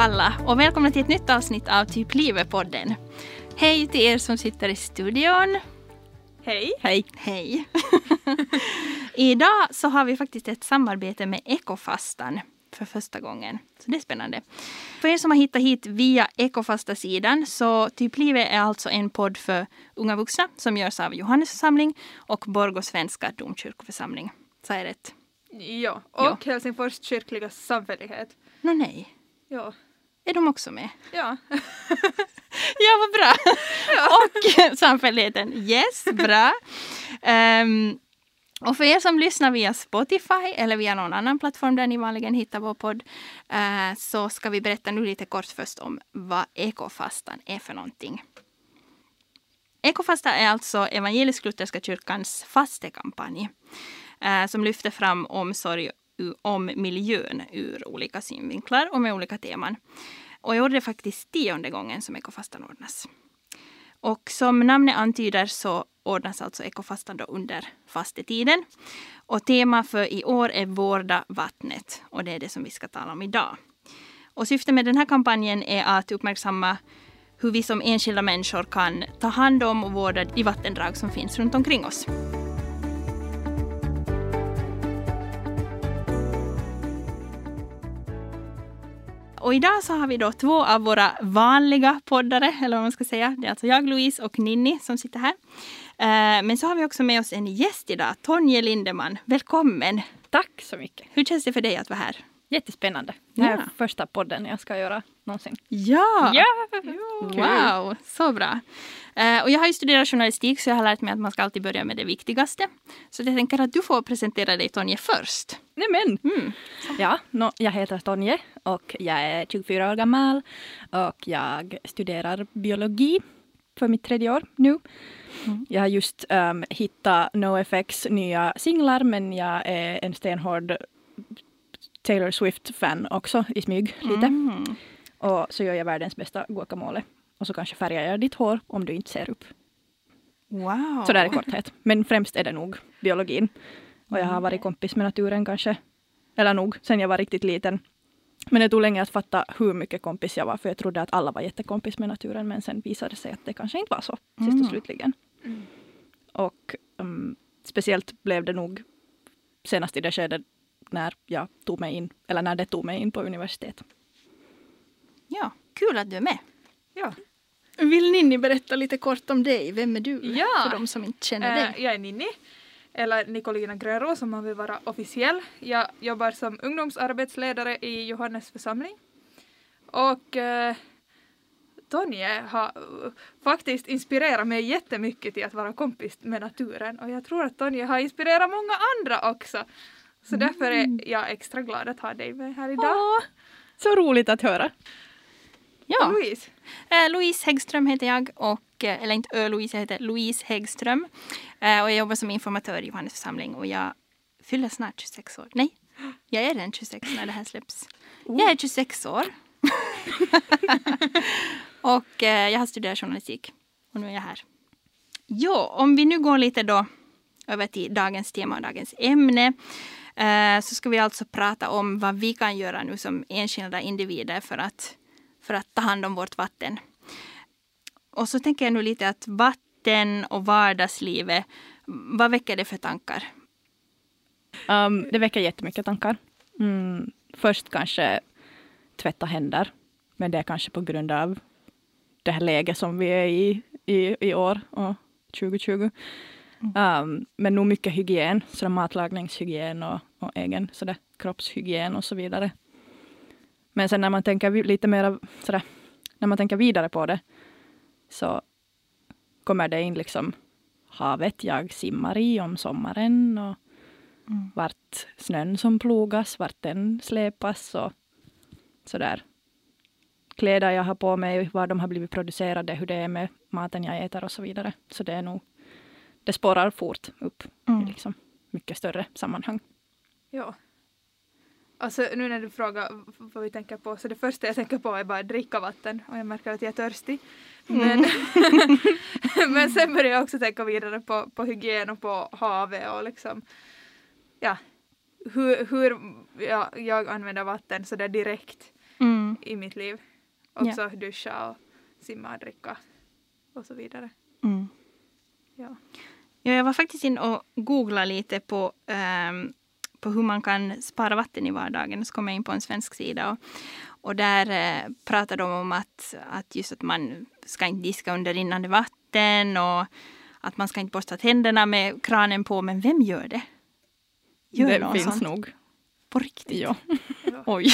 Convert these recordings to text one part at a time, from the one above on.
Alla och välkomna till ett nytt avsnitt av Typ Livet-podden. Hej till er som sitter i studion. Hej. Hej. Hej. Idag så har vi faktiskt ett samarbete med Ekofastan för första gången. Så det är spännande. För er som har hittat hit via Ekofasta-sidan så Typ Livet är alltså en podd för unga vuxna som görs av Johannes församling och Borgå svenska domkyrkoförsamling. Så är det rätt? Ja, och Ja. Helsingfors kyrkliga samfällighet. Nå nej. Ja. Är de också med? Ja. Ja, vad bra! Och samfälligheten, yes, bra. Ehm, och för er som lyssnar via Spotify eller via någon annan plattform där ni vanligen hittar vår podd eh, så ska vi berätta nu lite kort först om vad ekofastan är för någonting. Ekofasta är alltså Evangelisk-lutherska kyrkans fastekampanj eh, som lyfter fram omsorg om miljön ur olika synvinklar och med olika teman. Och i år är det faktiskt tionde gången som ekofastan ordnas. Och som namnet antyder så ordnas alltså ekofastan då under fastetiden. Och tema för i år är Vårda vattnet och det är det som vi ska tala om idag. Och syftet med den här kampanjen är att uppmärksamma hur vi som enskilda människor kan ta hand om och vårda de vattendrag som finns runt omkring oss. Och idag så har vi då två av våra vanliga poddare, eller vad man ska säga. Det är alltså jag, Louise och Ninni som sitter här. Eh, Men så har vi också med oss en gäst idag, Tonje Lindeman. Välkommen! Tack så mycket. Hur känns det för dig att vara här? Jättespännande. Det här Ja. är första podden jag ska göra någonsin. Ja! Ja! Wow, så bra. Eh, och jag har ju studerat journalistik så jag har lärt mig att man ska alltid börja med det viktigaste. Så jag tänker att du får presentera dig Tonje först. Nämen! Mm. Ja, no, jag heter Tonje och jag är 24 år gammal och jag studerar biologi för mitt tredje år nu. Jag har just um, hittat NoFX nya singlar men jag är en stenhård Taylor Swift-fan också i smyg lite. Mm. Och så gör jag världens bästa guacamole. Och så kanske färgar jag ditt hår om du inte ser upp. Wow. Så där i korthet. Men främst är det nog biologin. Och jag har varit kompis med naturen kanske. Eller nog, sen jag var riktigt liten. Men det tog länge att fatta hur mycket kompis jag var. För jag trodde att alla var jättekompis med naturen. Men sen visade det sig att det kanske inte var så. Sist Mm. och slutligen. Och um, speciellt blev det nog senast i det skedet när jag tog mig in. Eller när det tog mig in på universitet. Ja, kul att du är med. Ja. Vill Ninni berätta lite kort om dig? Vem är du? Ja. För de som inte känner dig. Eh, jag är Ninni. Eller Nicolina Grönro som man vill vara officiell. Jag jobbar som ungdomsarbetsledare i Johannes församling. Och eh, Tonje har eh, faktiskt inspirerat mig jättemycket till att vara kompis med naturen. Och jag tror att Tonje har inspirerat många andra också. Så därför är jag extra glad att ha dig med här idag. Åh, så roligt att höra. Ja. Och Louise. Eh, Louise Häggström heter jag, och, eh, eller inte Ö-Louise, jag heter Louise Häggström. Eh, och jag jobbar som informatör i Johannes församling och jag fyller snart 26 år. Nej, jag är redan 26 när det här släpps. Jag är 26 år. och eh, jag har studerat journalistik och nu är jag här. Jo, om vi nu går lite då över till dagens tema och dagens ämne Eh, så ska vi alltså prata om vad vi kan göra nu som enskilda individer för att, för att ta hand om vårt vatten. Och så tänker jag nu lite att vatten och vardagslivet, vad väcker det för tankar? Um, det väcker jättemycket tankar. Mm, först kanske tvätta händer. Men det är kanske på grund av det här läget som vi är i i, i år och 2020. Um, men nog mycket hygien, så matlagningshygien och, och egen så där, kroppshygien och så vidare. Men sen när man tänker lite mer sådär, när man tänker vidare på det så kommer det in liksom havet jag simmar i om sommaren och vart snön som plogas, vart den släpas och sådär. Kläder jag har på mig, var de har blivit producerade, hur det är med maten jag äter och så vidare. Så det är nog, det spårar fort upp Mm. i liksom mycket större sammanhang. Ja. Alltså nu när du frågar vad vi tänker på så det första jag tänker på är bara dricka vatten och jag märker att jag är törstig. Men, men sen börjar jag också tänka vidare på, på hygien och på havet och liksom ja, hur, hur ja, jag använder vatten så där direkt. Mm. Mm. i mitt liv. Också duscha och simma och dricka och så vidare. Mm. Ja. Ja, jag var faktiskt in och googlade lite på, ehm, på hur man kan spara vatten i vardagen. Så kom jag in på en svensk sida och, och där eh, pratar de om att, att just att man ska inte diska under rinnande vatten och att man ska inte borsta tänderna med kranen på. Men vem gör det? Gör det någon finns sånt? nog. På riktigt? Ja. Oj.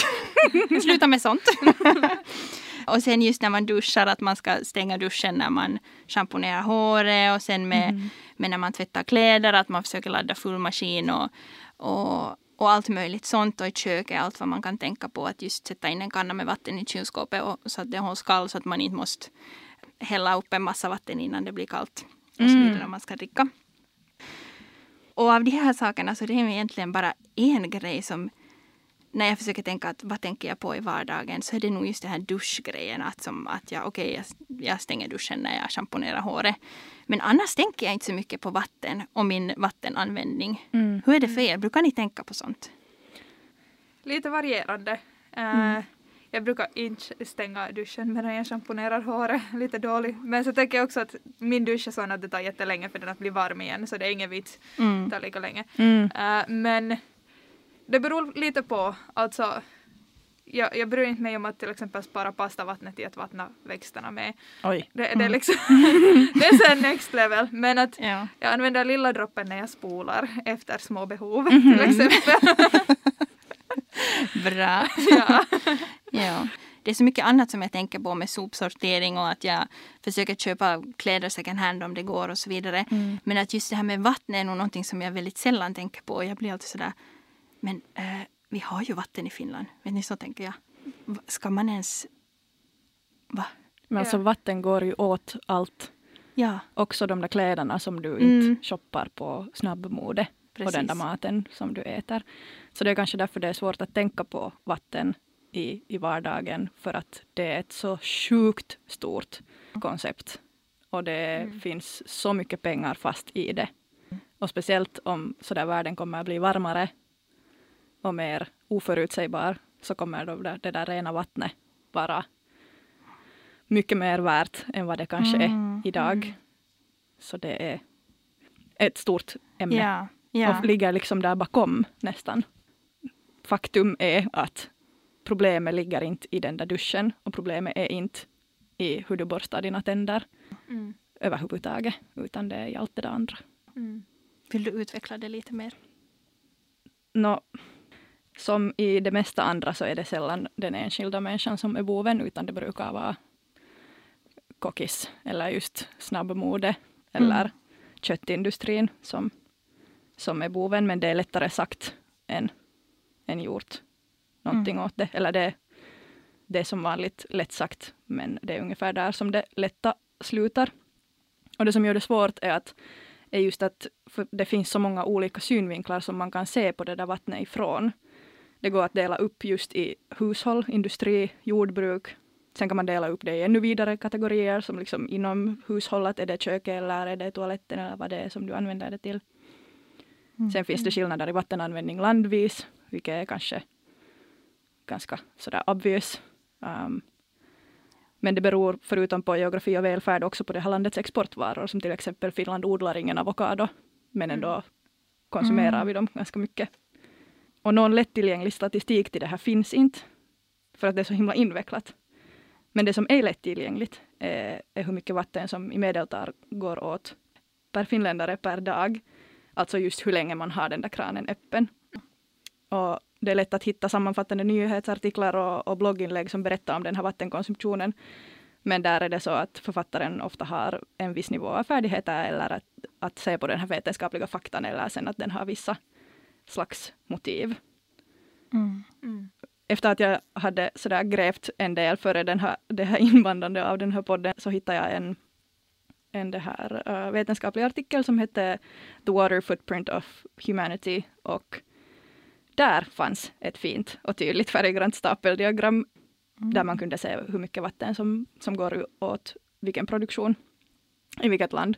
Sluta med sånt. och sen just när man duschar att man ska stänga duschen när man schamponerar håret och sen med, Mm. med när man tvättar kläder att man försöker ladda full maskin och, och, och allt möjligt sånt och i köket allt vad man kan tänka på att just sätta in en kanna med vatten i kylskåpet och, så att det hålls kall så att man inte måste hälla upp en massa vatten innan det blir kallt och så Mm. vidare om man ska dricka. Och av de här sakerna så det är egentligen bara en grej som när jag försöker tänka att vad tänker jag på i vardagen så är det nog just det här duschgrejen. Att, som, att jag, okay, jag, jag stänger duschen när jag schamponerar håret. Men annars tänker jag inte så mycket på vatten och min vattenanvändning. Mm. Hur är det för er? Brukar ni tänka på sånt? Lite varierande. Eh, Mm. Jag brukar inte stänga duschen medan jag schamponerar håret. Lite dåligt. Men så tänker jag också att min dusch är sån att det tar jättelänge för den att bli varm igen. Så det är ingen vits. Mm. Det tar lika länge. Mm. Eh, men det beror lite på. Alltså, jag, jag bryr inte mig om att till exempel spara pastavattnet i att vattna växterna med. Oj. Det, det, är Mm. liksom det är sen next level. Men att Ja. jag använder lilla droppen när jag spolar efter små behov Mhm. till exempel. Bra. ja. Ja. Det är så mycket annat som jag tänker på med sopsortering och att jag försöker köpa kläder second hand om det går och så vidare. Mm. Men att just det här med vatten är nog någonting som jag väldigt sällan tänker på. Jag blir alltid sådär, men eh, vi har ju vatten i Finland. Vet ni, så tänker jag. Ska man ens... Va? Men alltså Ja. vatten går ju åt allt. Ja, Också de där kläderna som du Mm. inte shoppar på snabbmode. Och den där precis. maten som du äter. Så det är kanske därför det är svårt att tänka på vatten i, i vardagen. För att det är ett så sjukt stort koncept. Och det Mm. finns så mycket pengar fast i det. Och speciellt om så där världen kommer att bli varmare och mer oförutsägbar så kommer då det, det där rena vattnet vara mycket mer värt än vad det kanske Mm, är idag. mm. Så det är ett stort ämne Ja, ja. och ligger liksom där bakom nästan. Faktum är att problemet ligger inte i den där duschen och problemet är inte i hur du borstar dina tänder Mm. överhuvudtaget, utan det är i allt det där andra. Mm. Vill du utveckla det lite mer? Nå, som i det mesta andra så är det sällan den enskilda människan som är boven, utan det brukar vara kockis eller just snabbmode eller Mm. köttindustrin som, som är boven. Men det är lättare sagt än, än gjort någonting åt det. Eller det, det är som vanligt lätt sagt, men det är ungefär där som det lätta slutar. Och det som gör det svårt är att är just att det finns så många olika synvinklar som man kan se på det där vattnet ifrån. Det går att dela upp just i hushåll, industri, jordbruk. Sen kan man dela upp det i ännu vidare kategorier som liksom inom hushållet, är det köket eller är det toaletten eller vad det är som du använder det till. Mm. Sen finns det skillnader i vattenanvändning landvis, vilket är kanske ganska sådär obvious. Um, men det beror förutom på geografi och välfärd också på det här landets exportvaror, som till exempel Finland odlar ingen avokado, men ändå konsumerar Mm. vi dem ganska mycket. Och någon lättillgänglig statistik till det här finns inte, för att det är så himla invecklat. Men det som är lättillgängligt är, är hur mycket vatten som i medeltal går åt per finländare per dag. Alltså just hur länge man har den där kranen öppen. Och det är lätt att hitta sammanfattande nyhetsartiklar och, och blogginlägg som berättar om den här vattenkonsumtionen. Men där är det så att författaren ofta har en viss nivå av färdigheter eller att, att se på den här vetenskapliga faktan eller sen att den har vissa slags motiv. Mm. Mm. Efter att jag hade sådär grävt en del före den här, det här invandrandet av den här podden så hittade jag en, en det här, uh, vetenskaplig artikel som hette The Water Footprint of Humanity och där fanns ett fint och tydligt färggrant stapeldiagram där man kunde se hur mycket vatten som, som går åt vilken produktion i vilket land.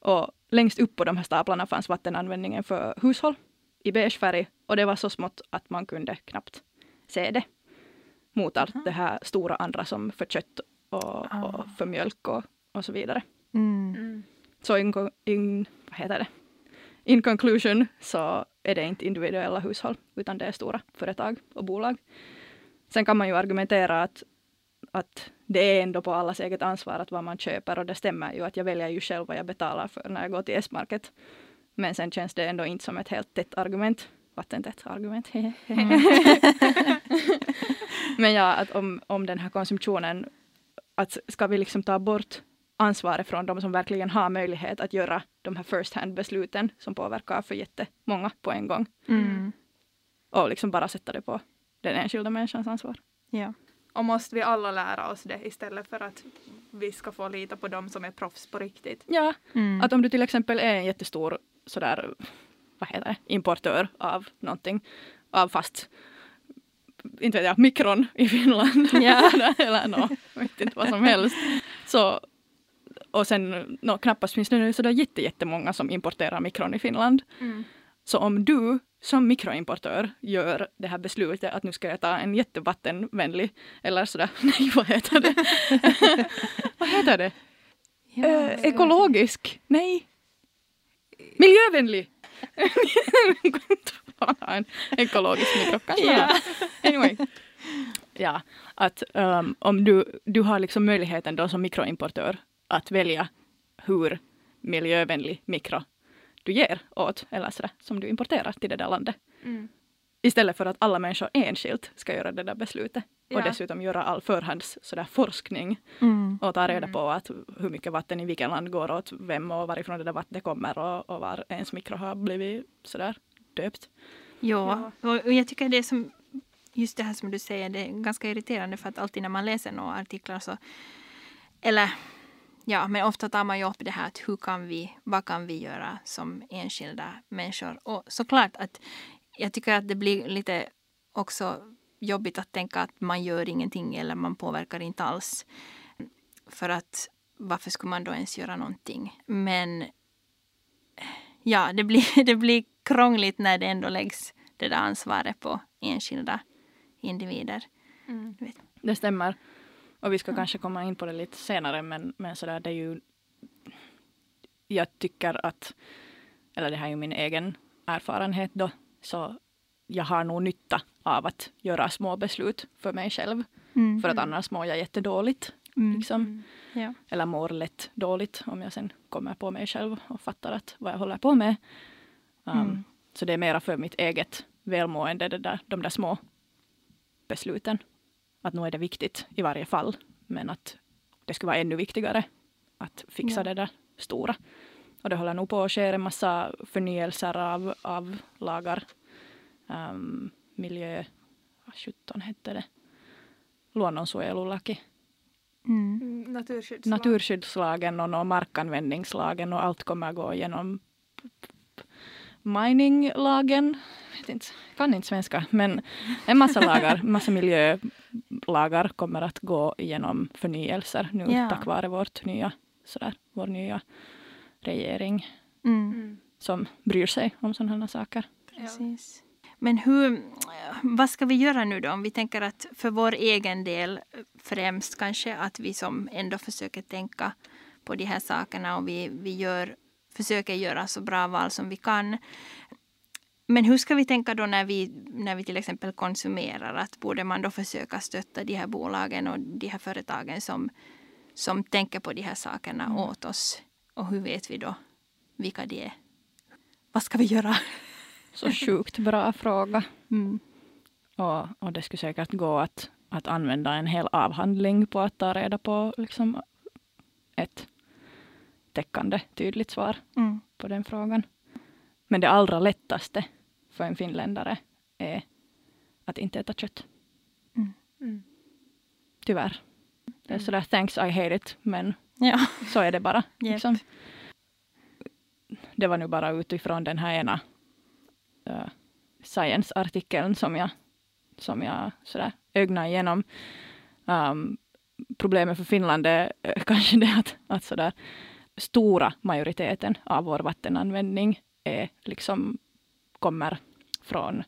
Och längst upp på de här staplarna fanns vattenanvändningen för hushåll i beige färg och det var så smått att man kunde knappt se det. mot allt det här stora andra som för kött och, Ah. och för mjölk och, och så vidare. Mm. Mm. Så in, in, vad heter det? in conclusion så är det inte individuella hushåll utan det är stora företag och bolag. Sen kan man ju argumentera att, att det är ändå på allas eget ansvar att vad man köper och det stämmer ju att jag väljer ju själv vad jag betalar för när jag går till S-market. Men sen känns det ändå inte som ett helt tätt argument. Vattentätt argument. Men ja, att om, om den här konsumtionen, att ska vi liksom ta bort ansvaret från de som verkligen har möjlighet att göra de här first hand besluten som påverkar för jättemånga på en gång Mm. och liksom bara sätta det på den enskilda människans ansvar. Ja. Och måste vi alla lära oss det istället för att vi ska få lita på dem som är proffs på riktigt? Ja, Mm. att om du till exempel är en jättestor sådär, vad heter det, importör av någonting, av fast inte vet jag, mikron i Finland. Ja. Eller nå, vet inte vad som helst. Så, och sen nå, knappast finns det nu sådär jätte, jättemånga som importerar mikron i Finland. Mm. Så om du som mikroimportör gör det här beslutet att nu ska jag ta en jättevattenvänlig, eller sådär, nej vad heter det? vad heter det? Ja. Eh, ekologisk? Nej. Miljövänlig! en ekologisk mikro kanske. Ja. Anyway. Ja, att um, om du, du har liksom möjligheten då som mikroimportör att välja hur miljövänlig mikro du ger åt, eller sådär, som du importerar till det där landet. Mm. Istället för att alla människor enskilt ska göra det där beslutet. Ja. Och dessutom göra all förhands sådär, forskning Mm. och ta reda Mm. på att hur mycket vatten i vilket land går åt vem och varifrån det där vattnet kommer och, och var ens mikro har blivit sådär döpt. Ja, och och jag tycker det är som just det här som du säger, det är ganska irriterande för att alltid när man läser några artiklar så eller ja, men ofta tar man ju upp det här att hur kan vi, vad kan vi göra som enskilda människor? Och såklart att jag tycker att det blir lite också jobbigt att tänka att man gör ingenting eller man påverkar inte alls. För att varför skulle man då ens göra någonting? Men ja, det blir, det blir krångligt när det ändå läggs det där ansvaret på enskilda individer. Mm. Det stämmer. Och vi ska kanske komma in på det lite senare men, men sådär det är ju jag tycker att, eller det här är ju min egen erfarenhet då, så jag har nog nytta av att göra små beslut för mig själv. Mm. För att annars mår jag jättedåligt. Mm. Liksom. Mm. Ja. Eller mår lätt dåligt om jag sen kommer på mig själv och fattar att vad jag håller på med. Um, Mm. Så det är mera för mitt eget välmående, det där, de där små besluten. Att nu är det viktigt i varje fall. Men att det skulle vara ännu viktigare att fixa Ja. det där stora. Och det håller nog på att ske en massa förnyelser av, av lagar. Um, miljö, vad sjutton hette det? Luonnonsuojelulaki. Mm. Mm. Naturskyddslag. Naturskyddslagen och markanvändningslagen och allt kommer att gå genom mininglagen. Jag vet inte, kan inte svenska, men en massa lagar, massa miljölagar kommer att gå igenom förnyelser nu Ja. tack vare vårt nya, sådär, vår nya regering Mm. Mm. som bryr sig om sådana här saker. Precis. Men hur, vad ska vi göra nu då? Om vi tänker att för vår egen del främst kanske att vi som ändå försöker tänka på de här sakerna och vi, vi gör, försöker göra så bra val som vi kan. Men hur ska vi tänka då när vi, när vi till exempel konsumerar? Att borde man då försöka stötta de här bolagen och de här företagen som, som tänker på de här sakerna Mm. åt oss? Och hur vet vi då vilka de är? Vad ska vi göra? Så sjukt bra fråga. Mm. Och, och det skulle säkert gå att, att använda en hel avhandling på att ta reda på liksom, ett täckande, tydligt svar Mm. på den frågan. Men det allra lättaste för en finländare är att inte äta kött. Mm. Tyvärr. Det är Mm. sådär thanks I hate it, men Ja. så är det bara. Liksom. Det var nu bara utifrån den här ena uh, science-artikeln som jag, som jag sådär ögnade igenom. Um, problemet för Finland är eh, kanske det att, att sådär, stora majoriteten av vår vattenanvändning är liksom, kommer från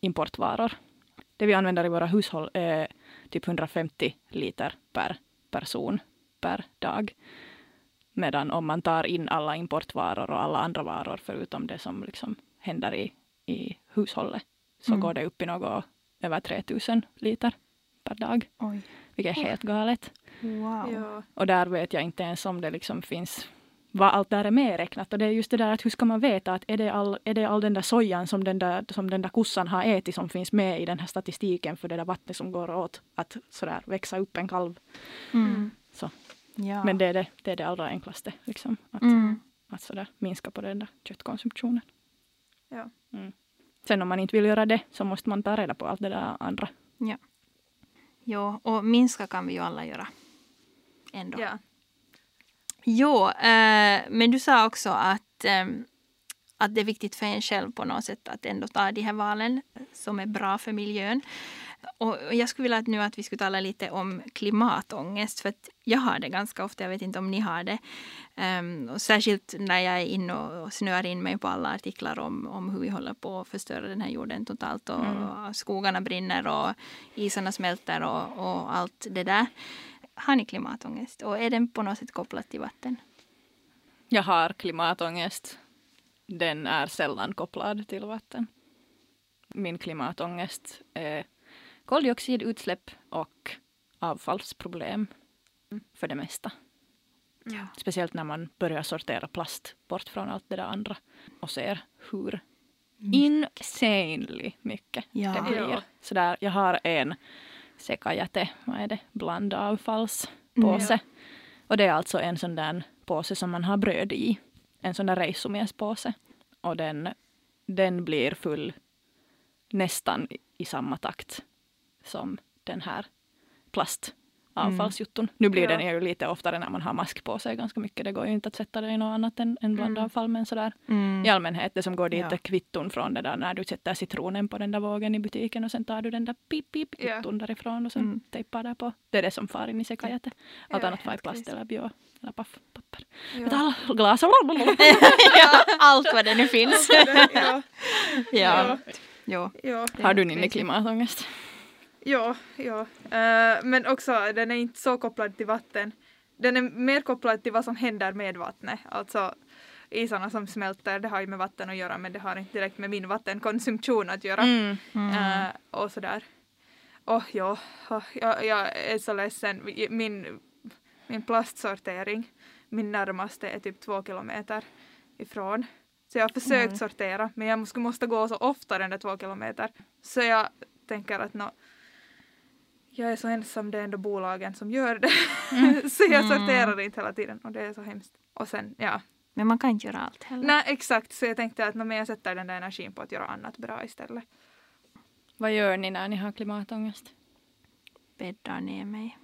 importvaror. det vi använder i våra hushåll är typ 150 liter per person per dag. Medan om man tar in alla importvaror och alla andra varor förutom det som liksom händer i, i hushållet så Mm. går det upp i något över 3000 liter per dag. Oj. Vilket är helt galet. Wow. Ja. Och där vet jag inte ens om det liksom finns vad allt där är medräknat. Och det är just det där att hur ska man veta att är det all, är det all den där sojan som den där, som den där kossan har ätit som finns med i den här statistiken för det där vattnet som går åt att sådär växa upp en kalv. Mm. Så. Ja. Men det är det, det är det allra enklaste. Liksom, att, Mm. att sådär minska på den där köttkonsumtionen. Ja. Mm. Sen om man inte vill göra det så måste man ta reda på allt det där andra. Jo, och minska kan vi ju alla göra. Ändå. Ja. Jo, eh, men du sa också att, eh, att det är viktigt för en själv på något sätt att ändå ta de här valen som är bra för miljön. Och jag skulle vilja att nu att vi skulle tala lite om klimatångest för jag har det ganska ofta, jag vet inte om ni har det. Ehm, och särskilt när jag är inne och snöar in mig på alla artiklar om, om hur vi håller på att förstöra den här jorden totalt och Mm. skogarna brinner och isarna smälter och, och allt det där. Har ni klimatångest och är den på något sätt kopplad till vatten? Jag har klimatångest. Den är sällan kopplad till vatten. Min klimatångest är koldioxidutsläpp och avfallsproblem för det mesta. Ja. Speciellt när man börjar sortera plast bort från allt det där andra och ser hur insanely mycket Ja. det blir. Ja. Så där, jag har en sekajäte, vad är det, blandavfallspåse. Och det är alltså en sån där påse som man har bröd i. En sån där reissumiespåse. Och den, den blir full nästan i- samma takt som den här plastavfallsjutton. Nu blir Ja. den ju lite oftare när man har mask på sig ganska mycket. Det går ju inte att sätta det i något annat än, än blandavfall. Men sådär Mm. i allmänhet, det som går dit Ja. är kvitton från det där när du sätter citronen på den där vågen i butiken och sen tar du den där pip pip Ja. kvitton därifrån och sen Mm. tejpar där på. Det är det som far in i sekajätet. Allt Ja, annat far i plast eller bio eller paff, papper. Ja. Metallglas. ja, allt vad det nu finns. ja. ja. Jo. Ja. Har du Ninni klimatångest? Ja, ja. Eh, men också den är inte så kopplad till vatten. Den är mer kopplad till vad som händer med vattnet. Alltså isarna som smälter, det har ju med vatten att göra men det har inte direkt med min vattenkonsumtion att göra. Mm. Eh, och sådär. Och ja, oh, jag, jag är så ledsen. Min, min plastsortering, min närmaste är typ två kilometer ifrån. Så jag har försökt Mm. sortera men jag måste, måste gå så ofta den där två kilometer. Så jag tänker att nå, jag är så ensam, det är ändå bolagen som gör det. så jag Mm. sorterar inte hela tiden och det är så hemskt. Och sen, ja. Men man kan inte göra allt heller. Nej exakt, så jag tänkte att nå, men jag sätter den där energin på att göra annat bra istället. Vad gör ni när ni har klimatångest? Bäddar ner mig.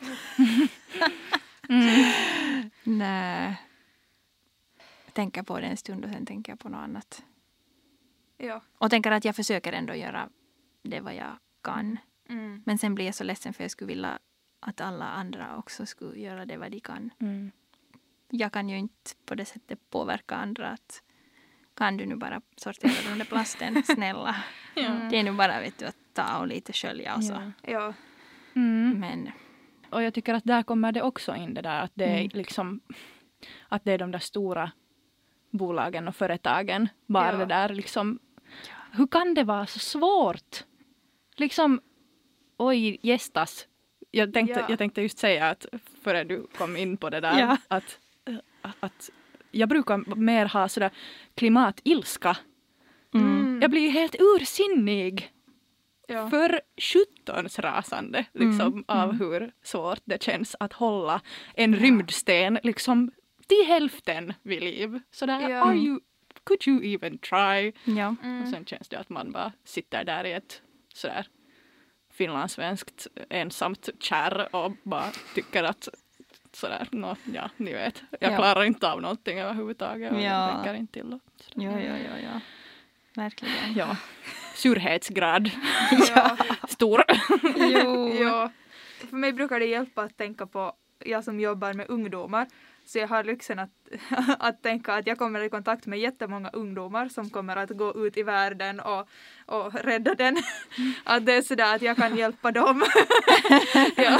Mm. Nej. Jag tänker på det en stund och sen tänker jag på något annat. Ja. Och tänker att jag försöker ändå göra det vad jag kan. Mm. Men sen blir jag så ledsen för jag skulle vilja att alla andra också skulle göra det vad de kan. Mm. Jag kan ju inte på det sättet påverka andra att kan du nu bara sortera den där plasten, snälla. Ja. Det är nu bara vet du, att ta och lite skölja och så. Ja. Ja. Mm. Men Och jag tycker att där kommer det också in det där att det är Mm. liksom att det är de där stora bolagen och företagen. Bara Ja. det där liksom. Hur kan det vara så svårt? Liksom, oj gästas. Jag tänkte, Ja. jag tänkte just säga att före du kom in på det där Ja. att, att, jag brukar mer ha sådär klimatilska. mm. Jag blir helt ursinnig Ja. för sjuttons rasande liksom, Mm, av mm. hur svårt det känns att hålla en rymdsten liksom till hälften vid liv. Sådär, Ja. are you, could you even try? ja. Mm. Och sen känns det att man bara sitter där i ett sådär finlandssvenskt ensamt kärr och bara tycker att sådär, nå, ja, ni vet, jag Ja. klarar inte av någonting överhuvudtaget och Ja. jag tänker inte till. Och. Ja, ja, ja, ja. Verkligen. Ja. Surhetsgrad Ja. stor. Jo. ja. För mig brukar det hjälpa att tänka på, jag som jobbar med ungdomar, Så jag har lyxen att, att tänka att jag kommer i kontakt med jättemånga ungdomar som kommer att gå ut i världen och, och rädda den. Att det är sådär att jag kan hjälpa dem. ja.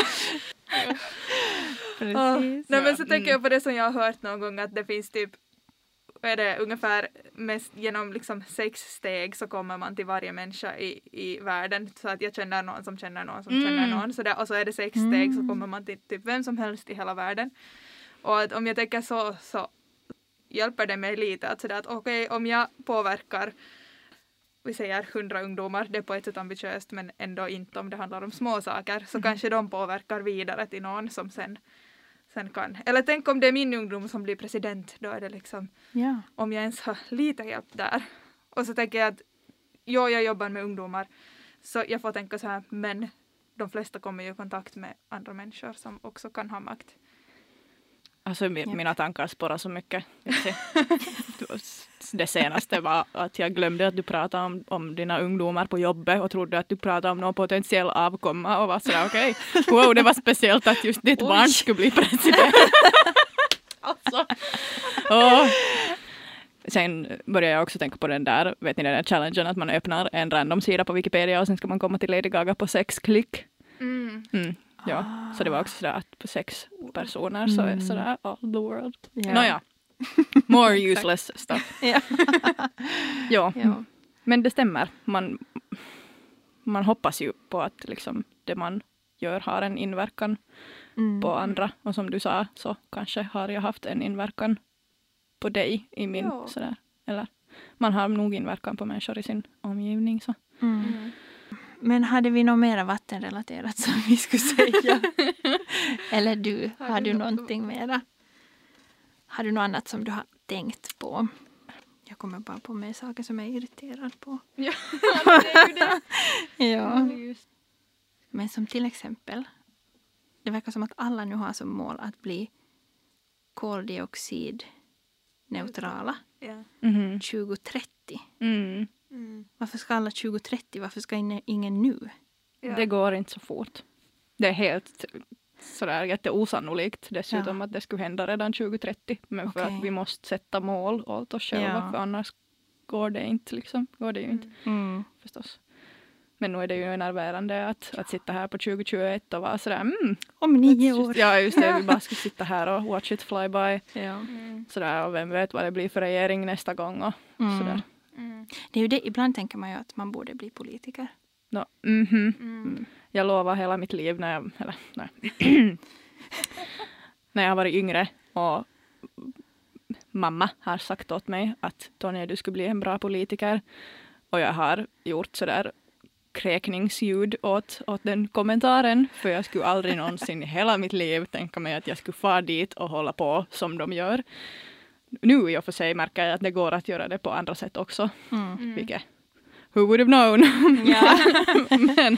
Precis. Nej men så tänker jag på det som jag har hört någon gång att det finns typ är det, ungefär mest genom liksom sex steg så kommer man till varje människa i, i världen. Så att jag känner någon som känner någon som Mm. känner någon. Så där, och så är det sex steg så kommer man till typ vem som helst i hela världen. Och att om jag tänker så så hjälper det mig lite att sådär att okej om jag påverkar vi säger hundra ungdomar, det är på ett sätt ambitiöst men ändå inte om det handlar om små saker så kanske de påverkar vidare till någon som sen, sen kan. Eller tänk om det är min ungdom som blir president, då är det liksom Ja. om jag ens har lite hjälp där. Och så tänker jag att jo, jag jobbar med ungdomar så jag får tänka så här men de flesta kommer ju i kontakt med andra människor som också kan ha makt. Alltså mina tankar spårar så mycket. Det senaste var att jag glömde att du pratade om, om dina ungdomar på jobbet och trodde att du pratade om någon potentiell avkomma och var sådär okej, wow det var speciellt att just ditt Oj. barn skulle bli president. alltså. Och sen började jag också tänka på den där, vet ni den där challengen att man öppnar en random sida på Wikipedia och sen ska man komma till Lady Gaga på sex klick. Mm. Mm. Ja, så det var också sådär att på sex personer så är Mm. sådär all the world. Ja. Nåja, more useless stuff. Ja. Ja, ja. men det stämmer. Man, man hoppas ju på att liksom det man gör har en inverkan Mm. på andra. Och som du sa så kanske har jag haft en inverkan på dig i min Ja. sådär. Eller man har nog inverkan på människor i sin omgivning. Så. Mm. Men hade vi något mera vattenrelaterat som vi skulle säga? Eller du, Har har du något- någonting mera? Har du något annat som du har tänkt på? Jag kommer bara på mig saker som jag är irriterad på. Ja, det är ju det. Ja. Men som till exempel, det verkar som att alla nu har som mål att bli koldioxidneutrala Ja. Mhm. 2030. Mm. Mm. Varför ska alla 2030? Varför ska ingen- nu? Ja. Det går inte så fort. Det är helt sådär jätteosannolikt dessutom Ja. att det skulle hända redan 2030. Men för Okej. att vi måste sätta mål åt oss själva Ja. för annars går det inte liksom. Går det ju inte Mm. förstås. Men nu är det ju enerverande att, att sitta här på 2021 och vara sådär mm, Om nio just- år. Ja just det, vi bara ska sitta här och watch it fly by. Ja. Mm. Sådär och vem vet vad det blir för regering nästa gång och Mm. sådär. Mm. Det är ju det, ibland tänker man ju att man borde bli politiker. No, mhm. Mm. Jag lovar hela mitt liv när jag, eller, nej. när jag har varit yngre och mamma har sagt åt mig att Tonja du skulle bli en bra politiker och jag har gjort sådär kräkningsljud åt, åt den kommentaren för jag skulle aldrig någonsin i hela mitt liv tänka mig att jag skulle fara dit och hålla på som de gör. Nu i och för sig märker jag att det går att göra det på andra sätt också, Mm. Mm. vilket who would have known? Ja. men,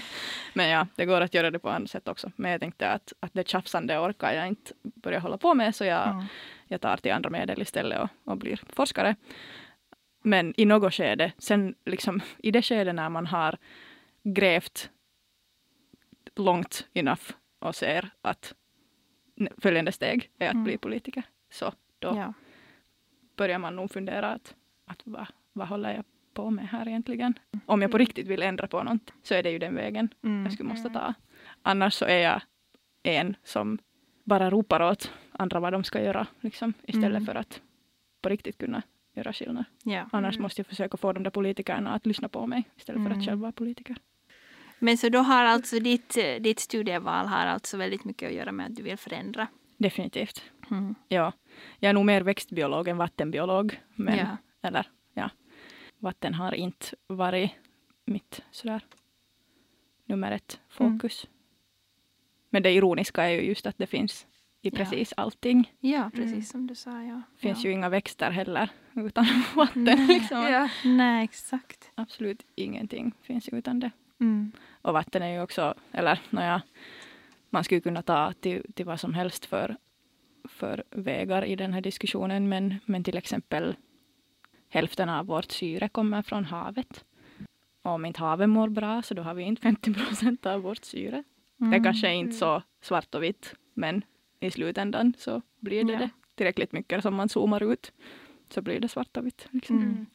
men ja, det går att göra det på andra sätt också. Men jag tänkte att, att det tjafsande orkar jag inte börja hålla på med så jag, Mm. jag tar till andra medel istället och, och blir forskare. Men i något skede, sen liksom i det skede när man har grävt långt enough och ser att följande steg är att Mm. bli politiker. Så då Ja. Börjar man nog fundera att, att vad, vad håller jag på med här egentligen? Om jag på riktigt vill ändra på något så är det ju den vägen Mm. jag skulle måste ta. Annars så är jag en som bara ropar åt andra vad de ska göra liksom, istället Mm. för att på riktigt kunna göra skillnad. Ja. Annars Mm. måste jag försöka få de där politikerna att lyssna på mig istället för Mm. att själv vara politiker. Men så då har alltså ditt, eh, ditt studieval har alltså väldigt mycket att göra med att du vill förändra. Definitivt. Mm. Ja. Jag är nog mer växtbiolog än vattenbiolog. Men, Ja. Eller ja, vatten har inte varit mitt sådär nummer ett fokus. Men det ironiska är ju just att det finns i Ja. precis allting. Ja, precis Mm. som du sa. Ja. Finns ja. ju inga växter heller utan vatten. Nej. Liksom. Ja. Nej, exakt. Absolut ingenting finns utan det. Mm. Och vatten är ju också, eller nåja, man skulle kunna ta till, till vad som helst för, för vägar i den här diskussionen. Men, men till exempel hälften av vårt syre kommer från havet. Och om inte havet mår bra så då har vi inte 50 procent av vårt syre. Det Mm. kanske är inte så svart och vitt men i slutändan så blir det Ja. det tillräckligt mycket som man zoomar ut så blir det svart och vitt. Liksom. Mm.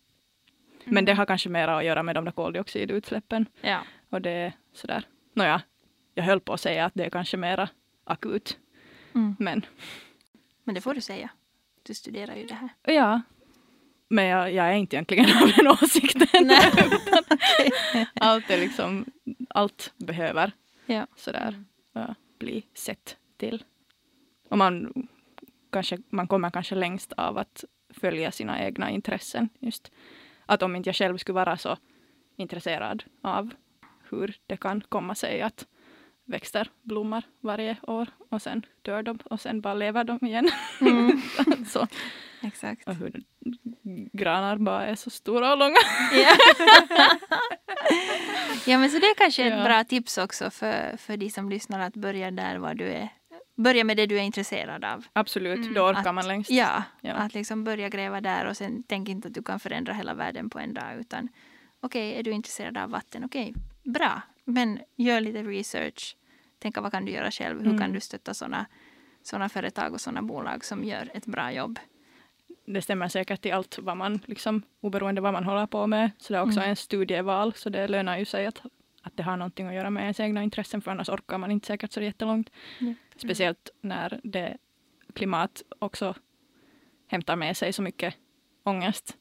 Men det har kanske mer att göra med de där koldioxidutsläppen Ja. och det är sådär. Nåja, jag höll på att säga att det är kanske mera akut, Mm. men Men det får du säga. Du studerar ju det här. ja. Men jag, jag är inte egentligen av den åsikten. Allt är liksom, allt behöver Ja. sådär ja, bli sett till. Och man, kanske, man kommer kanske längst av att följa sina egna intressen. Just att om inte jag själv skulle vara så intresserad av hur det kan komma sig att växter blommar varje år och sen dör de och sen bara lever de igen. Mm. så, Exakt. och hur granar bara är så stora och långa. Ja. ja men så det är kanske ett Ja. bra tips också för, för de som lyssnar att börja där var du är. Börja med det du är intresserad av. Absolut, Mm, då orkar att- man längst. Ja, Ja. att liksom börja gräva där och sen tänk inte att du kan förändra hela världen på en dag utan okej, är du intresserad av vatten, okej, bra, men gör lite research. Tänka vad kan du göra själv, hur Mm. kan du stötta sådana såna företag och sådana bolag som gör ett bra jobb. det stämmer säkert till allt vad man, liksom, oberoende vad man håller på med. Så det är också Mm. en studieval, så det lönar ju sig att, att det har någonting att göra med ens egna intressen, för annars orkar man inte säkert så jättelångt. Ja. Speciellt när det klimat också hämtar med sig så mycket ångest,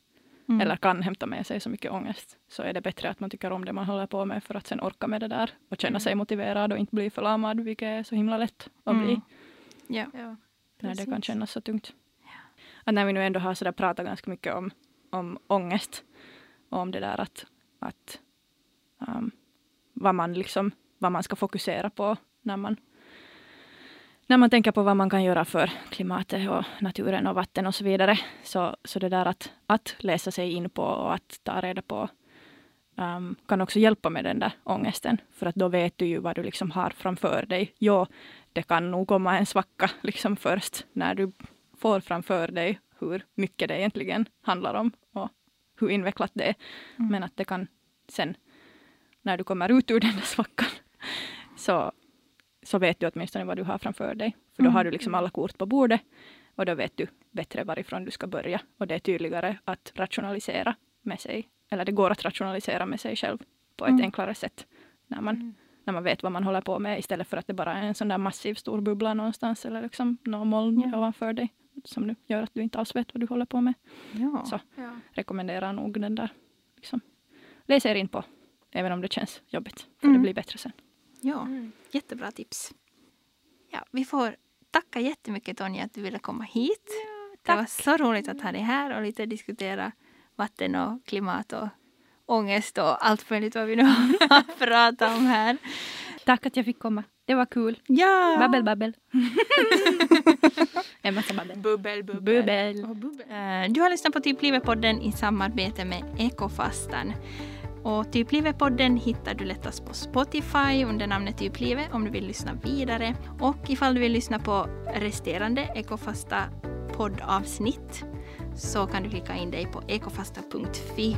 Mm. eller kan hämta med sig så mycket ångest, så är det bättre att man tycker om det man håller på med för att sen orka med det där och känna Mm. sig motiverad och inte bli förlamad, vilket är så himla lätt att bli Mm. Ja. Ja. när det kan kännas så tungt. Att när vi nu ändå har sådär pratat ganska mycket om, om ångest och om det där att, att um, vad, man liksom, vad man ska fokusera på när man, när man tänker på vad man kan göra för klimatet och naturen och vatten och så vidare. Så, så det där att, att läsa sig in på och att ta reda på um, kan också hjälpa med den där ångesten. För att då vet du ju vad du liksom har framför dig. Ja, det kan nog komma en svacka liksom först när du får framför dig hur mycket det egentligen handlar om och hur invecklat det är. Mm. Men att det kan sen, när du kommer ut ur den där svackan, så, så vet du åtminstone vad du har framför dig. För då Mm. har du liksom alla kort på bordet och då vet du bättre varifrån du ska börja. Och det är tydligare att rationalisera med sig, eller det går att rationalisera med sig själv på ett Mm. enklare sätt när man, Mm. när man vet vad man håller på med istället för att det bara är en sån där massiv stor bubbla någonstans eller liksom någon moln Ja. ovanför dig som nu gör att du inte alls vet vad du håller på med. Ja. Så. Ja. Rekommenderar nog den där. Liksom. Läs er in på, även om det känns jobbigt. För Mm. det blir bättre sen. ja, Mm. jättebra tips. Ja, vi får tacka jättemycket Tonja att du ville komma hit. det var så roligt att ha dig här och lite diskutera vatten och klimat och ångest och allt möjligt vad vi nu har pratat om här. Tack att jag fick komma. Det var kul. Ja! Babbel, babbel. en massa babbel. Bubbel, bubbel. Bubbel. Och bubbel. Eh, Du har lyssnat på Typ Livet-podden i samarbete med Ekofastan. Och Typ Livet-podden hittar du lättast på Spotify under namnet Typ Livet om du vill lyssna vidare. Och ifall du vill lyssna på resterande Ekofasta poddavsnitt så kan du klicka in dig på ekofasta.fi.